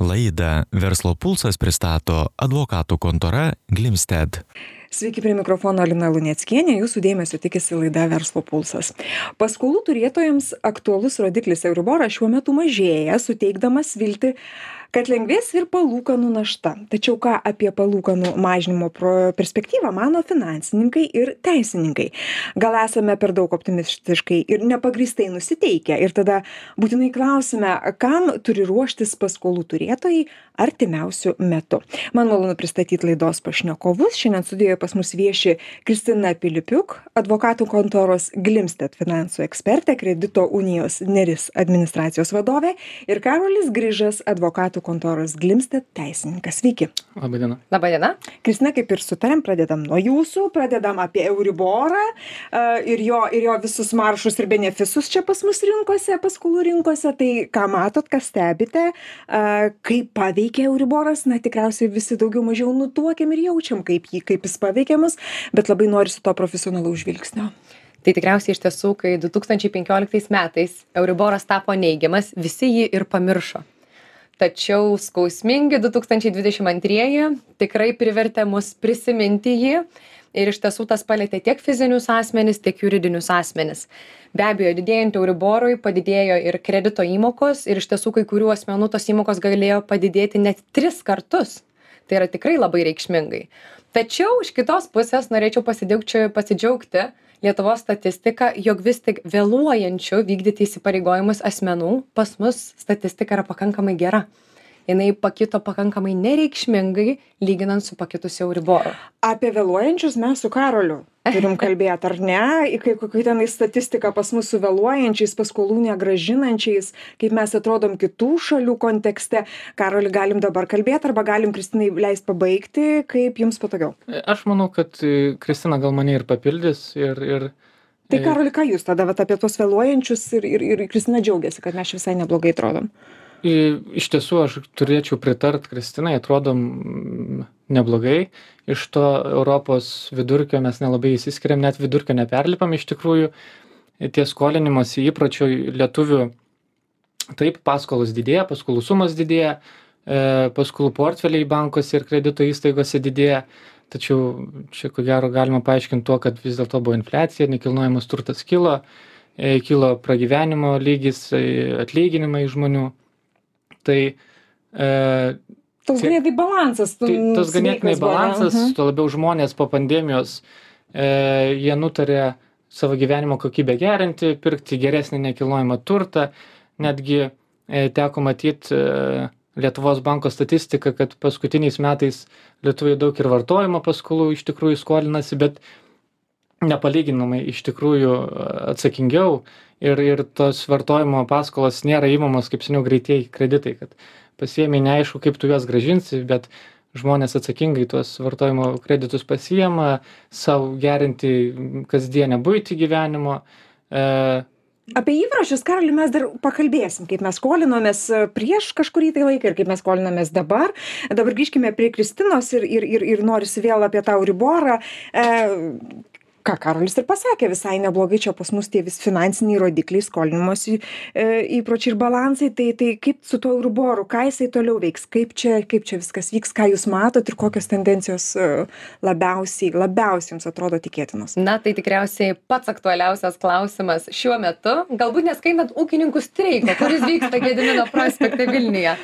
Laidą Verslo pulsas pristato advokatų kontora Glimsted. Sveiki prie mikrofono Lina Lunieckienė, jūsų dėmesio tikisi laida Verslo pulsas. Paskolų turėtojams aktualus rodiklis Euriboras šiuo metu mažėja, suteikdamas vilti kad lengvės ir palūkanų našta. Tačiau ką apie palūkanų mažinimo perspektyvą mano finansininkai ir teisininkai? Gal esame per daug optimistiškai ir nepagrįstai nusiteikę? Ir tada būtinai klausiame kam turi ruoštis paskolų turėtojai artimiausiu metu. Man malonu pristatyt laidos pašnekovus. Šiandien studijoje pas mus vieši kristina pilipiuk advokatų kontoros glimsted finansų ekspertė kredito unijos neris administracijos vadovė ir karolis grižas advokatų kontoros Glimstet teisininkas. Sveiki. Labadiena. Labadiena. Kristina, kaip ir sutarėm, pradedam nuo jūsų, pradedam apie Euriborą uh, ir, jo, ir jo visus maršus ir benefisus čia pas mus rinkose, paskolų rinkose. Tai ką matot, ką stebite, uh, kaip paveikia Euriboras, na tikriausiai visi daugiau mažiau nutuokiam ir jaučiam, kaip, jį, kaip jis paveikiamas, bet labai noriu su to profesionalaus žvilgsnio. Tai tikriausiai iš tiesų, kai 2015 metais Euriboras tapo neigiamas, visi jį ir pamiršo. Tačiau skausmingi du tūkstančiai dvidešim antrieji tikrai privertė mus prisiminti jį ir iš tiesų tas palietė tiek fizinius asmenis tiek juridinius asmenis. Be abejo didėjant euriborui padidėjo ir kredito įmokos ir iš tiesų kai kurių asmenų tos įmokos galėjo padidėti net tris kartus tai yra tikrai labai reikšmingai. Tačiau iš kitos pusės norėčiau pasidžiaugti lietuvos statistika jog vis tik vėluojančių vykdyti įsipareigojimus asmenų pas mus statistika yra pakankamai gera jinai pakito pakankamai nereikšmingai lyginant su pakitusiu euriboru. Apie vėluojančius mes su karoliu turim kalbėt ar ne? Kai kokia tenai statistika pas mus su vėluojančiais paskolų negrąžinančiais kaip mes atrodom kitų šalių kontekste. Karoli galim dabar kalbėt arba galim kristinai leist pabaigti kaip jums patogiau? Aš manau kad e, kristina gal mane ir papildys ir ir tai e, karoli ką jūs tada vat apie tuos vėluojančius ir ir ir kristina džiaugiasi kad mes visai neblogai atrodom Iš tiesų, aš turėčiau pritart Kristinai, atrodo neblogai. Iš to Europos vidurkio mes nelabai įsiskiriam, net vidurkio neperlipam iš tikrųjų. Tie skolinimas įpročio lietuvių, taip, paskolos didėja, paskolų sumas didėja, e, paskolų portfeliai bankuose ir kredito įstaigose didėja. Tačiau čia ko gero galima paaiškinti tuo, kad vis dėlto buvo infliacija, nekilnojamas turtas kilo, e, kilo pragyvenimo lygis, e, atlyginimai žmonių Tai e, Toks ganėtinai balansas. Tai tas ganėtinai balansas, uh -huh. tuo labiau žmonės po pandemijos, e, jie nutarė savo gyvenimo kokybę gerinti, pirkti geresnį nekilnojamą turtą. Netgi e, teko matyti e, Lietuvos banko statistiką, kad paskutiniais metais lietuviai daug ir vartojimo paskolų iš tikrųjų skolinasi, bet nepalyginamai iš tikrųjų atsakingiau ir ir tos vartojimo paskolos nėra imamos kaip seniau greitieji kreditai kad pasiėmei neaišku kaip tu juos grąžinsi bet žmonės atsakingai tuos vartojimo kreditus pasiima sau gerinti kasdienę buitį gyvenimo e, Apie įpročius, Karoli, mes dar pakalbėsim, kaip mes skolinomės prieš kažkurį tai laiką ir kaip mes skolinamės dabar. Dabar grįžkime prie Kristinos ir, ir, ir, ir norisi vėl apie tą Euriborą. E, ką karolis ir pasakė visai neblogai čia pas mus tie vis finansiniai rodikliai skolinimosi e, įpročiai ir balansai tai tai kaip su tuo euriboru ką jisai toliau veiks kaip čia kaip čia viskas vyks ką jūs matot ir kokios tendencijos e, labiausiai labiausiai jums atrodo tikėtinos? Na tai tikriausiai pats aktualiausias klausimas šiuo metu. Galbūt neskaitant ūkininkų streiko kuris vyksta gedimino prospekte vilniuje.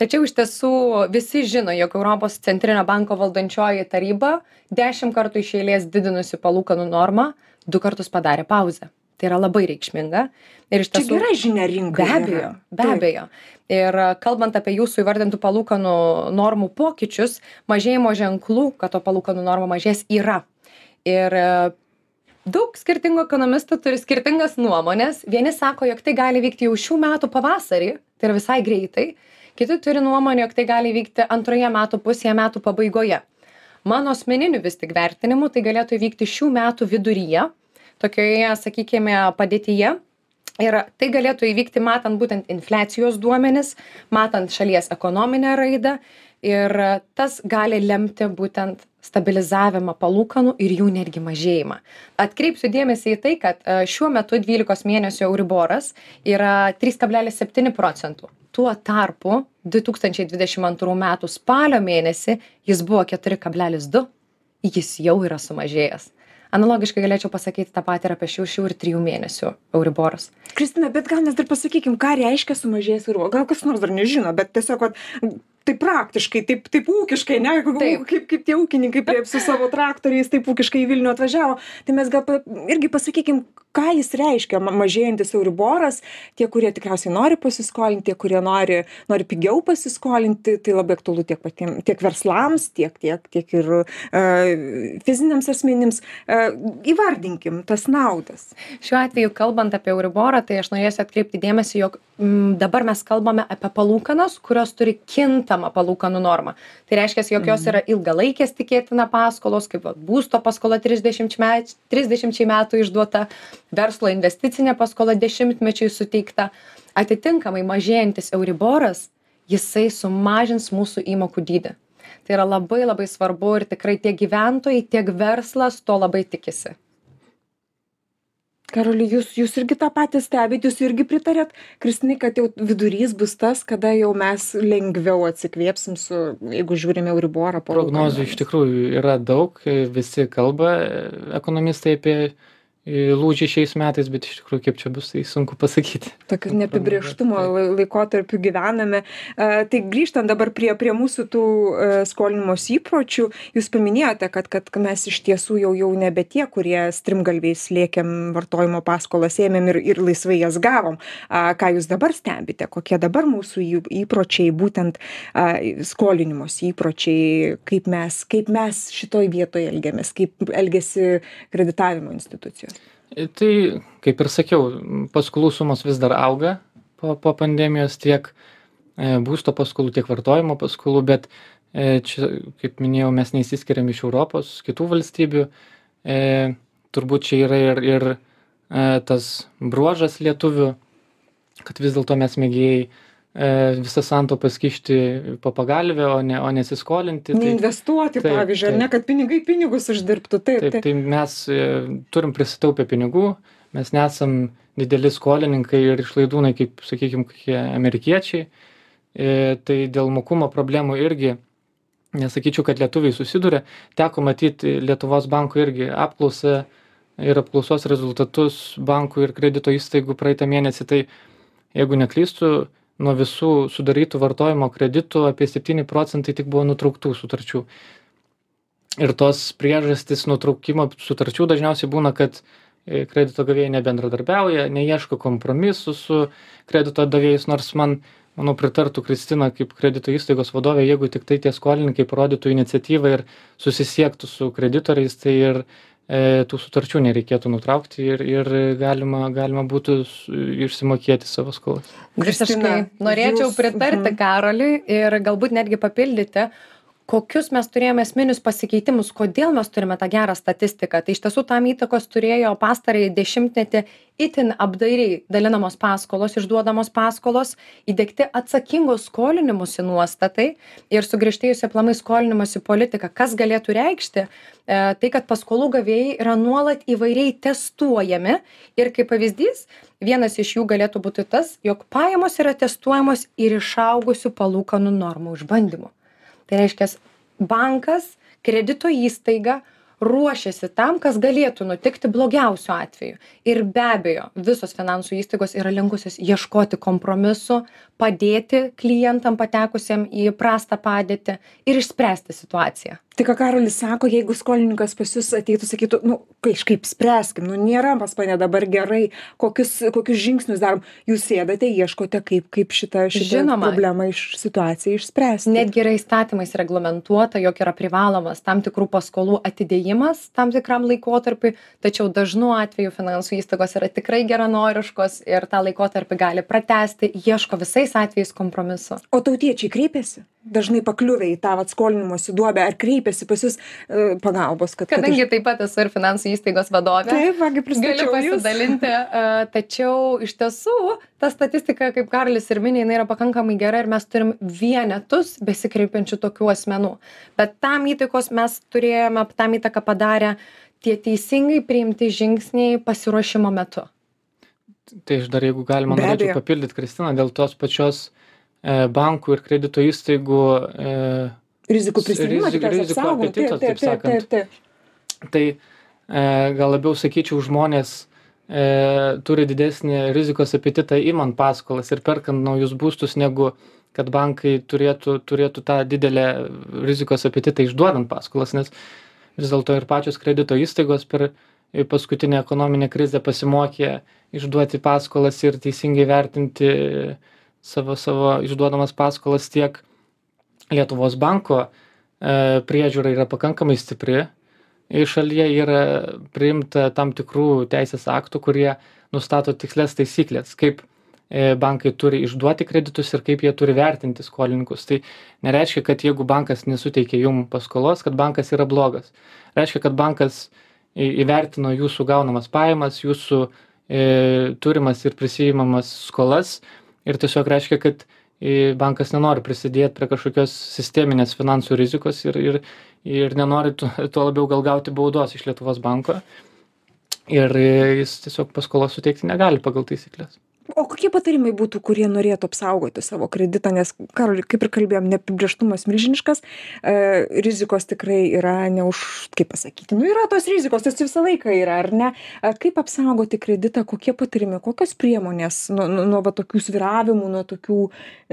Tačiau iš tiesų visi žino jog europos centrinio banko valdančioji taryba dešim kartų iš eilės didinusi palūkanų normą du kartus padarė pauzę. Tai yra labai reikšminga. Ir iš tiesų čia gera žinia rinkai be abejo be abejo. Ir kalbant apie jūsų įvardintų palūkanų normų pokyčius mažėjimo ženklų kad to palūkanų norma mažės yra. Ir daug skirtingų ekonomistų turi skirtingas nuomones vieni sako jog tai gali įvykti jau šių metų pavasarį tai yra visai greitai. Kiti turi nuomonę jog tai gali įvykti antroje metų pusėje metų pabaigoje mano asmeniniu vis tik vertinimu tai galėtų įvykti šių metų viduryje tokioje sakykime padėtyje. Ir tai galėtų įvykti matant būtent infliacijos duomenis matant šalies ekonominę raidą. Ir tas gali lemti būtent stabilizavimą palūkanų ir jų netgi mažėjimą. Atkreipsiu dėmesį į tai, kad e, šiuo metu 12 mėnesių euriboras yra 3,7 procentų tuo tarpu du tūkstančiai dvidešim antrų metų spalio mėnesį jis buvo keturi kablelis du. Jis jau yra sumažėjęs. Analogiškai galėčiau pasakyti tą patį ir apie šešių ir trijų mėnesių euriboras kristina bet gal mes dar pasakykim ką reiškia sumažėjęs euribo gal kas nors dar nežino bet tiesiog vat taip praktiškai taip taip ūkiškai ane kaip kaip tie ūkininkai prie su savo traktoriais taip ūkiškai į vilnių atvažiavo. Tai mes gal irgi pasakykim ką jis reiškia ma mažėjantis euriboras tie kurie tikriausiai nori pasiskolint tie kurie nori nori pigiau pasiskolinti tai labai aktualu tiek patiem tiek verslams tiek tiek tiek ir a fiziniams asmenims. A įvardinkim tas naudas. Šiuo atveju kalbant apie euriborą tai aš norėsiu atkreipti dėmesį jog dabar mes kalbame apie palūkanas kurios turi kintamą palūkanų normą tai reiškias jog jos yra ilgalaikės tikėtina paskolos kaip vat būsto paskola trisdešimt met trisdešimčiai metų išduota verslo investicinė paskola dešimtmečiui suteikta. Atitinkamai mažėjantis euriboras jisai sumažins mūsų įmokų dydį. Tai yra labai labai svarbu ir tikrai tiek gyventojai tiek verslas to labai tikisi karoli jūs jūs irgi tą patį stebit jūs irgi pritariat kristinai kad jau vidurys bus tas kada jau mes lengviau atsikvėpsim su jeigu žiūrim euriborą prognozių iš tikrųjų yra daug visi kalba ekonomistai apie lūžį šiais metais bet iš tikrųjų kaip čia bus tai sunku pasakyti. Tokio neapibrėžtumo lai laikotarpiu gyvename. A tai grįžtant dabar prie prie mūsų tų a skolinimosi įpročių jūs paminėjote kad kad mes iš tiesų jau jau nebe tie kurie strimgalviais lėkėm vartojimo paskolas ėmėm ir ir laisvai jas gavom. A ką jūs dabar stebite? Kokie dabar mūsų įpročiai būtent a skolinimosi įpročiai? Kaip mes kaip mes šitoj vietoj elgiamės? Kaip elgiasi kreditavimo institucijos Tai, kaip ir sakiau, paskolų sumos vis dar auga po, po pandemijos tiek e, būsto paskolų, tiek vartojimo paskolų, bet e, čia, kaip minėjau, mes neįsiskiriam iš Europos, kitų valstybių. E, turbūt čia yra ir, ir e, tas bruožas lietuvių, kad vis dėlto mes mėgėjai e, visas santaupas kišti po pagalvę, o, ne, o nesiskolinti. Tai, Neinvestuoti, taip, pavyzdžiui, ar taip. ne, kad pinigai pinigus uždirbtų. Taip, taip, tai mes e, turim prisitaupę pinigų, mes nesam dideli skolininkai ir išlaidūnai, kaip, sakykime, kokie amerikiečiai. E, tai dėl mokumo problemų irgi nesakyčiau, kad lietuviai susiduria. Teko matyti Lietuvos bankų irgi apklausą ir apklausos rezultatus bankų ir kredito įstaigų praeitą mėnesį. Tai jeigu neklystu, nuo visų sudarytų vartojimo kreditų apie 7 procentai tik buvo nutrauktų sutarčių. Ir tos priežastys nutraukimo sutarčių dažniausiai būna, kad e, kredito gavėjai nebendradarbiauja, neieško kompromisų su kredito davėjais, nors man, manau, pritartų Kristina kaip kredito įstaigos vadovė, jeigu tik tai tie skolininkai parodytų iniciatyvą ir susisiektų su kreditoriais, tai ir e, tų sutarčių nereikėtų nutraukti ir, ir galima, galima būtų išsimokėti savo skolas. Visiškai norėčiau jūs- pritarti mhm. Karoliui ir galbūt netgi papildyti, kokius mes turėjome esminius pasikeitimus, kodėl mes turime tą gerą statistiką. Tai iš tiesų tam įtakos turėjo pastarąjį dešimtmetį itin apdairiai dalinamos paskolos, išduodamos paskolos, įdėkti atsakingos skolinimusi nuostatai ir sugriežtėjusi aplamai skolinimusi politika. Kas galėtų reikšti? E, tai, kad paskolų gavėjai yra nuolat įvairiai testuojami ir kaip pavyzdys, vienas iš jų galėtų būti tas, jog pajamos yra testuojamos ir išaugusių palūkanų normų išbandymu. Tai reiškia, bankas, kredito įstaiga ruošiasi tam, kas galėtų nutikti blogiausiu atveju. Ir be abejo, visos finansų įstaigos yra linkusios ieškoti kompromisu, padėti klientam patekusiem į prastą padėtį ir išspręsti situaciją. Tai ką Karolis sako, jeigu skolininkas pas jūs ateitų, sakytų, nu, kažkaip spręskim, nu, nėra pas mane dabar gerai, kokius, kokius žingsnius darom, jūs sėdate, ieškote, kaip, kaip šitą, šitą problemą iš situaciją išspręsti. Netgi yra įstatymais reglamentuota, jog yra privalomas tam tikrų paskolų atidėjimas tam tikram laikotarpiui, tačiau dažnu atveju finansų įstaigos yra tikrai geranoriškos ir tą laikotarpį gali pratesti, ieško visais atvejais kompromiso. O tautiečiai kreipiasi? Dažnai pakliuvę į tą atskolinimosi duobę, ar kreipiasi pas jūs e, pagalbos, kad... kad Kadangi taip pat esu ir finansų įstaigos vadovė, Taip, vagi Galiu pristačiau jūs. pasidalinti, e, tačiau iš tiesų ta statistika, kaip Karolis ir minė, jinai yra pakankamai gera ir mes turim vienetus besikreipiančių tokių asmenų. Bet tam įtakos mes turėjome, tam įtaką padarė tie teisingai priimti žingsniai pasiruošimo metu. Tai aš dar, jeigu galima, norėčiau papildyti Kristiną dėl tos pačios bankų ir kredito įstaigų rizikų prisimimą, rizik, rizikų apetito, taip, taip sakant. Taip, taip. Tai e, gal labiau sakyčiau, žmonės e, turi didesnį rizikos apetitą įmant paskolas ir perkant naujus būstus, negu kad bankai turėtų, turėtų tą didelę rizikos apetitą išduodant paskolas, nes vis dėlto ir pačios kredito įstaigos per paskutinę ekonominę krizę pasimokė išduoti paskolas ir teisingai vertinti savo, savo išduodamas paskolas tiek Lietuvos banko e, priežiūra yra pakankamai stipri. Šalyje yra priimta tam tikrų teisės aktų, kurie nustato tikslės taisyklės, kaip bankai turi išduoti kreditus ir kaip jie turi vertinti skolininkus. Tai nereiškia, kad jeigu bankas nesuteikia jum paskolos, kad bankas yra blogas. Reiškia, kad bankas įvertino jūsų gaunamas pajamas, jūsų e, turimas ir prisijimamas skolas ir tiesiog reiškia, kad bankas nenori prisidėt prie kažkokios sisteminės finansų rizikos ir, ir, ir nenori tuo, labiau gal gauti baudos iš Lietuvos banko. Ir jis tiesiog paskolos suteikti negali pagal taisyklės o kokie patarimai būtų kurie norėtų apsaugoti savo kreditą? Nes karoli kaip ir kalbėjom neapibrėžtumas milžiniškas e, rizikos tikrai yra ne už kaip pasakyti nu yra tos rizikos jos visą laiką yra ar ne? A kaip apsaugoti kreditą kokie patarimai kokios priemonės nuo nuo nuo va tokių svyravimų nuo tokių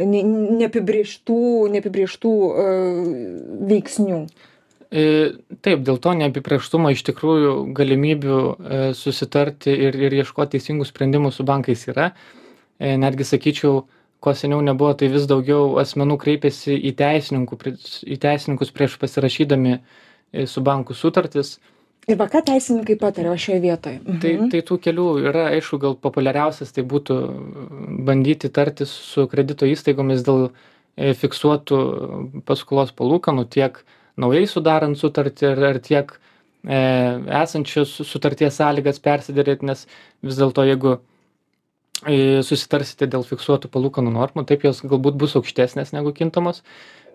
ne neapibrėžtų neapibrėžtų e, veiksnių taip, dėl to neapibrieštumo iš tikrųjų galimybių e, susitarti ir, ir ieškoti teisingų sprendimų su bankais yra. E, netgi sakyčiau, ko seniau nebuvo, tai vis daugiau asmenų kreipiasi į, į teisininkus prieš pasirašydami su banku sutartis. Ir va ką teisininkai patarė šioje vietoje? Mhm. Tai, tai tų kelių yra, aišku, gal populiariausias tai būtų bandyti tartis su kredito įstaigomis dėl fiksuotų paskolos palūkanų tiek uh, naujai sudarant sutartį ar, ar tiek e, esančios sutarties sąlygas persiderėti, nes vis dėlto jeigu e, susitarsite dėl fiksuotų palūkanų normų, taip jos galbūt bus aukštesnės negu kintamos,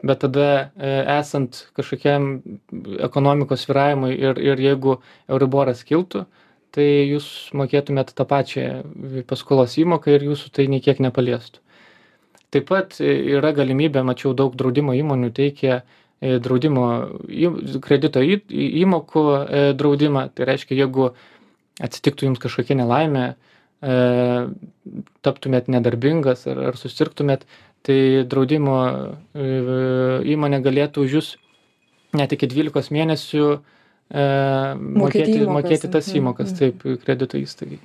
bet tada e, esant kažkokiam ekonomikos sviravimui ir, ir jeigu Euriboras kiltų, tai jūs mokėtumėt tą pačią paskolos įmoką ir jūsų tai niekiek nepaliestų. Taip pat yra galimybė, mačiau, daug draudimo įmonių teikia draudimo kredito įmokų e, draudimą. Tai reiškia, jeigu atsitiktų jums kažkokia nelaimė, e, taptumėt nedarbingas ar, ar susirgtumėt, tai draudimo įmonė galėtų už jūs net iki 12 mėnesių mokėti, mokėti, įmokas. mokėti tas mhm. įmokas, taip, kredito įstaigai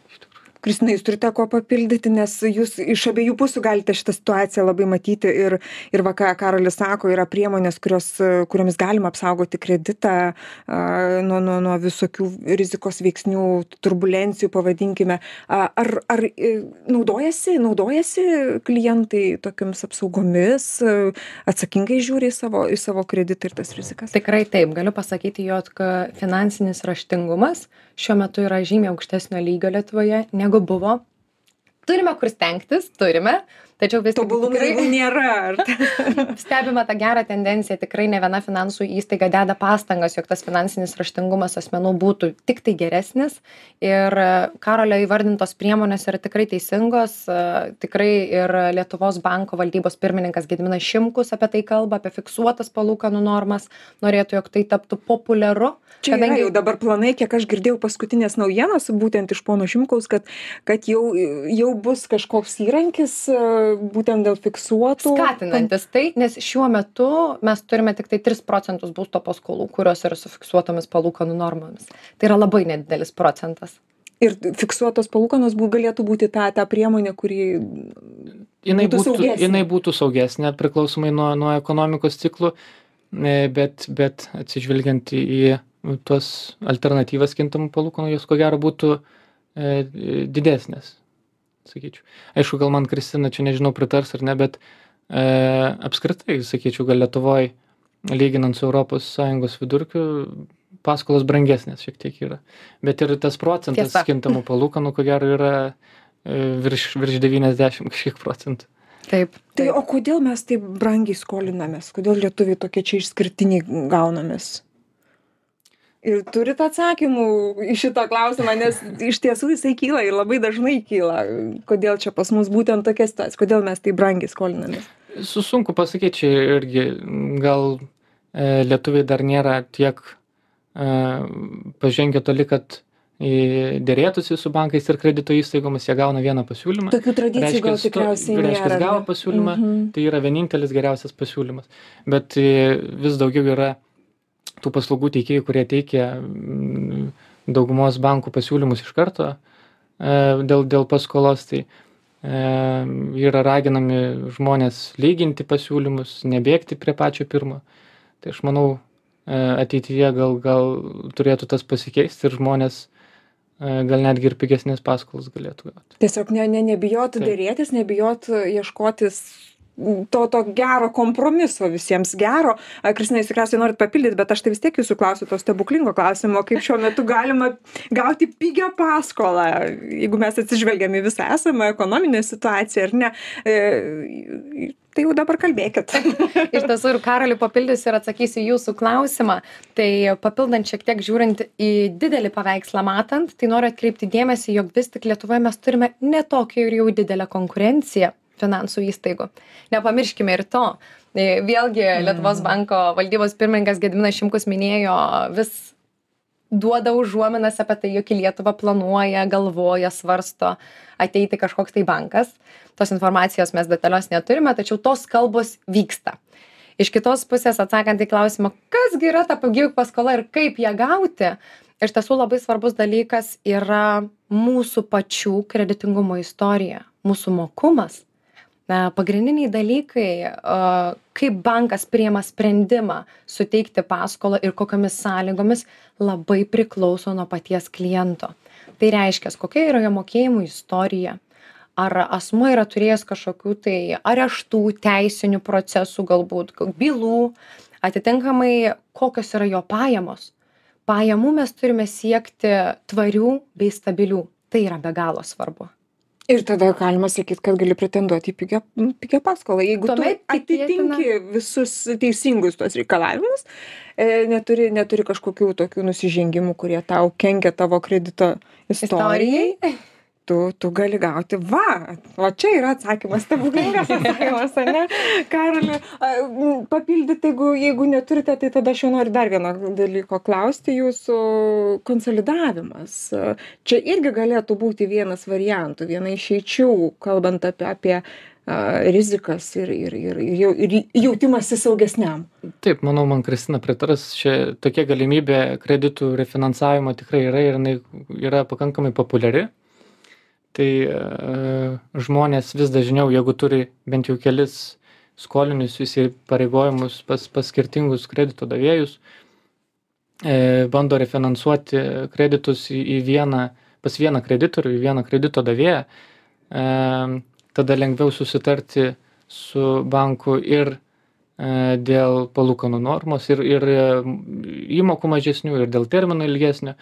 kristina jūs turite kuo papildyti nes jūs iš abiejų pusių galite šitą situaciją labai matyti ir ir va ką karolis sako yra priemonės kurios kuriomis galima apsaugoti kreditą a nuo nuo nuo visokių rizikos veiksnių turbulencijų pavadinkime. A ar ar naudojasi naudojasi klientai tokiomis apsaugomis atsakingai žiūri į savo į savo kreditą ir tas rizikas? Tikrai taip. Galiu pasakyti jog finansinis raštingumas šiuo metu yra žymiai aukštesnio lygio lietuvoje negu buvo turime kur stengtis turime tačiau vis tik Tobulumų tikrai nėra. stebime tą gerą tendenciją, tikrai ne viena finansų įstaiga deda pastangas, jog tas finansinis raštingumas asmenų būtų tik tai geresnis. Ir Karolio įvardintos priemonės yra tikrai teisingos. Tikrai ir Lietuvos banko valdybos pirmininkas Gediminas Šimkus apie tai kalba, apie fiksuotas palūkanų normas. Norėtų, jog tai taptų populiaru. Čia kadangi jau dabar planai, kiek aš girdėjau paskutinės naujienos, būtent iš pono Šimkaus, kad, kad jau, jau bus kažkoks įrankis būtent dėl fiksuotų. Skatinantis tai, nes šiuo metu mes turime tik tai 3 procentus būsto paskolų, kurios yra su fiksuotomis palūkanų normomis. Tai yra labai nedidelis procentas. Ir fiksuotos palūkanos galėtų būti ta, ta priemonė, kuri jinai būtų, būtų, jinai būtų saugesnė priklausomai nuo, nuo ekonomikos ciklų, e, bet, bet atsižvelgiant į, į tuos alternatyvas kintamų palūkanų, jos ko gero būtų e, didesnės sakyčiau. Aišku, gal man Kristina čia nežinau pritars ar ne, bet e, apskritai, sakyčiau, gal Lietuvoje, lyginant su ES vidurkiu, paskolos brangesnės šiek tiek yra. Bet ir tas procentas Tiesa. kintamų palūkanų, ko gero, yra e, virš, virš 90 kažkiek procentų. Taip. Tai o kodėl mes taip brangiai skolinamės? Kodėl lietuviai tokie čia išskirtiniai gaunamės? Ir turit atsakymų į šitą klausimą nes iš tiesų jisai kyla ir labai dažnai kyla kodėl čia pas mus būtent tokia situacija kodėl mes taip brangiai skolinamės su sunku pasakyt čia irgi gal e, lietuviai dar nėra tiek e, pažengę toli kad į dėrėtųsi su bankais ir kredito įstaigomis, jie gauna vieną pasiūlymą. Tokių tradicijų gal tikriausiai nėra. Reiškia, gavo pasiūlymą, mm -hmm. tai yra vienintelis geriausias pasiūlymas. Bet e, vis daugiau yra tų paslaugų teikėjų, kurie teikia mm, daugumos bankų pasiūlymus iš karto e, dėl, dėl paskolos. Tai e, yra raginami žmonės lyginti pasiūlymus, nebėgti prie pačio pirmo. Tai aš manau, ateityje gal, gal turėtų tas pasikeisti ir žmonės gal netgi ir pigesnės paskolas galėtų gauti. Tiesiog ne, ne, nebijot dėrėtis, nebijot ieškotis to, to gero kompromiso visiems gero. Kristina, jūs tikriausiai norit papildyti, bet aš tai vis tiek jūsų klausiu to stebuklingo klausimo, kaip šiuo metu galima gauti pigią paskolą, jeigu mes atsižvelgiam į visą esamą ekonominę situaciją, ar ne. E, tai jau dabar kalbėkit. Iš tiesų ir Karaliu papildysiu ir atsakysiu jūsų klausimą. Tai papildant šiek tiek žiūrint į didelį paveikslą matant, tai noriu atkreipti dėmesį, jog vis tik Lietuvoje mes turime netokią ir jau didelę konkurenciją finansų įstaigų. Nepamirškime ir to. E, vėlgi Lietuvos banko valdybos pirmininkas Gediminas Šimkus minėjo vis duoda užuominas apie tai, jog į Lietuvą planuoja, galvoja, svarsto ateiti kažkoks tai bankas. Tos informacijos mes detalios neturime, tačiau tos kalbos vyksta. Iš kitos pusės atsakant į klausimą, kasgi yra ta pigi paskola ir kaip ją gauti, iš tiesų labai svarbus dalykas yra mūsų pačių kreditingumo istorija, mūsų mokumas na pagrindiniai dalykai a kaip bankas priima sprendimą suteikti paskolą ir kokiomis sąlygomis labai priklauso nuo paties kliento. Tai reiškias kokia yra jo mokėjimų istorija. Ar asmuo yra turėjęs kažkokių tai areštų teisinių procesų galbūt bylų. Atitinkamai kokios yra jo pajamos. Pajamų mes turime siekti tvarių bei stabilių. Tai yra be galo svarbu ir tada galima sakyt kad gali pretenduot į pigią pigią paskolą. Jeigu tu atitinki visus teisingus tuos reikalavimus e, neturi neturi kažkokių tokių nusižengimų kurie tau kenkia tavo kredito istorijai tu tu gali gauti va va čia yra atsakymas stebuklingas atsakymas ane? Karoli papildyt jeigu jeigu neturite tai tada aš jau noriu dar vieno dalyko klausti jūsų konsolidavimas. Čia irgi galėtų būti vienas variantų viena išeičių kalbant apie apie rizikas ir, ir, ir, ir, ir jautimasi saugesniam. Taip, manau, man Kristina pritars, čia tokia galimybė kreditų refinansavimo tikrai yra ir jinai yra pakankamai populiari tai e, žmonės vis dažniau, jeigu turi bent jau kelis skolinius įsipareigojimus pas, pas skirtingus kredito davėjus, e, bando refinansuoti kreditus į, į vieną, pas vieną kreditorių, į vieną kredito davėją, e, tada lengviau susitarti su banku ir dėl palūkanų normos ir, ir įmokų mažesnių, ir dėl termino ilgesnio.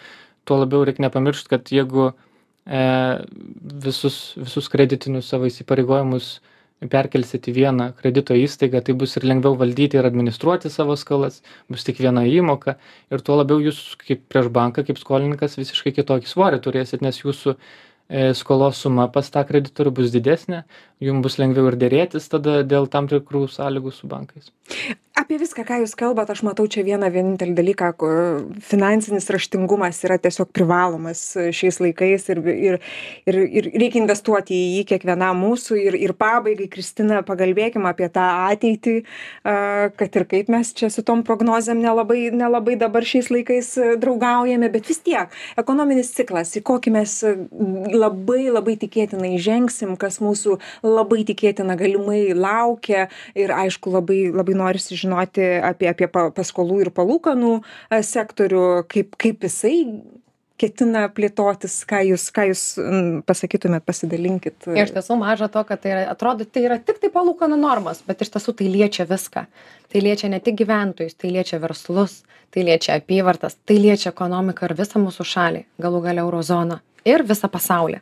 Tuo labiau reikia nepamiršti, kad jeigu e, visus, visus kreditinius savo įsipareigojimus perkelsit į vieną kredito įstaigą, tai bus ir lengviau valdyti ir administruoti savo skolas, bus tik viena įmoka ir tuo labiau jūs kaip prieš banką, kaip skolininkas visiškai kitokį svorį turėsit, nes jūsų e, skolos suma pas tą kreditorių bus didesnė, jums bus lengviau ir dėrėtis tada dėl tam tikrų sąlygų su bankais? Apie viską ką jūs kalbat aš matau čia vieną vienintelį dalyką finansinis raštingumas yra tiesiog privalomas šiais laikais ir ir ir ir reikia investuoti į jį kiekvienam mūsų ir ir pabaigai kristina pakalbėkim apie tą ateitį a kad ir kaip mes čia su tom prognozėm nelabai nelabai dabar šiais laikais draugaujame bet vis tiek ekonominis ciklas į kokį mes labai labai tikėtinai žengsim kas mūsų labai tikėtina galimai laukia ir aišku labai labai norisi žinoti apie apie paskolų ir palūkanų e, sektorių kaip kaip jisai ketina plėtotis ką jūs ką jūs pasakytumėt pasidalinkit iš tiesų maža to kad tai yra atrodo tai yra tiktai palūkanų normos bet iš tiesų tai liečia viską. Tai liečia ne tik gyventojus tai liečia verslus tai liečia apyvartas tai liečia ekonomiką ir visą mūsų šalį galų gale euro zoną ir visą pasaulį.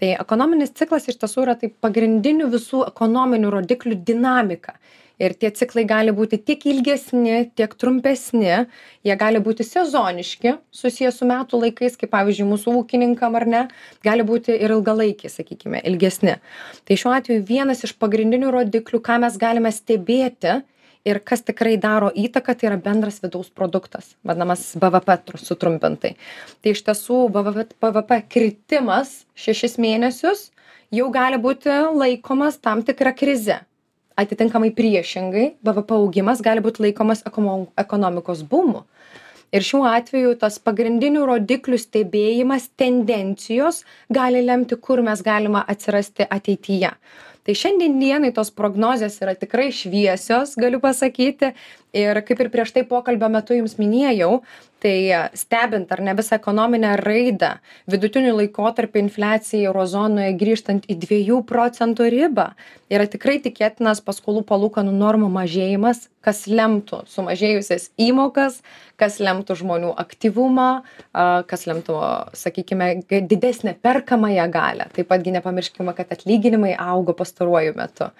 Tai ekonominis ciklas iš tiesų yra tai pagrindinių visų ekonominių rodiklių dinamika. Ir tie ciklai gali būti tiek ilgesni tiek trumpesni. Jie gali būti sezoniški susiję su metų laikais kaip pavyzdžiui mūsų ūkininkam ar ne gali būti ir ilgalaikiai sakykime ilgesni. Tai šiuo atveju vienas iš pagrindinių rodiklių ką mes galime stebėti ir kas tikrai daro įtaką tai yra bendras vidaus produktas vadinamas bvp sutrumpintai. Tai iš tiesų bvp bvp kritimas šešis mėnesius jau gali būti laikomas tam tikra krize. Atitinkamai priešingai bvp augimas gali būt laikomas ekonomikos bumu. Ir šiuo atveju tas pagrindinių rodiklių stebėjimas tendencijos gali lemti kur mes galima atsirasti ateityje tai šiandien dienai tos prognozės yra tikrai šviesios galiu pasakyti. Ir kaip ir prieš tai pokalbio metu jums minėjau tai stebint ar ne visą ekonominę raidą vidutiniu laikotarpiu infliacijai euro zonoje grįžtant į dviejų procentų ribą yra tikrai tikėtinas paskolų palūkanų normų mažėjimas kas lemtų sumažėjusias įmokas kas lemtų žmonių aktyvumą a kas lemtų sakykime didesnę perkamąją galią. Taip pat gi nepamirškime kad atlyginimai augo pastaruoju metu.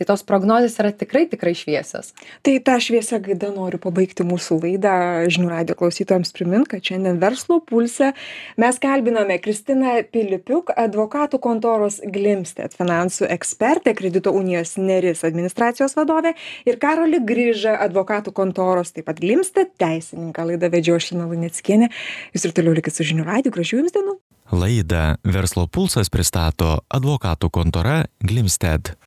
Tai tos prognozės yra tikrai tikrai šviesios. Tai ta šviesia gaida noriu pabaigti mūsų laidą. Žinių radijo klausytojams primint kad šiandien verslo pulse mes kalbinome kristiną pilipiuk advokatų kontoros glimstedt finansų ekspertę kredito unijos neris administracijos vadovę ir karolį grižą advokatų kontoros taip pat glimstedt teisininką. Laidą vedžiau aš lina luneckienė. Jūs ir toliau likit su žinių radiju gražių jums dienų Laidą Verslo pulsas pristato advokatų kontora Glimstedt.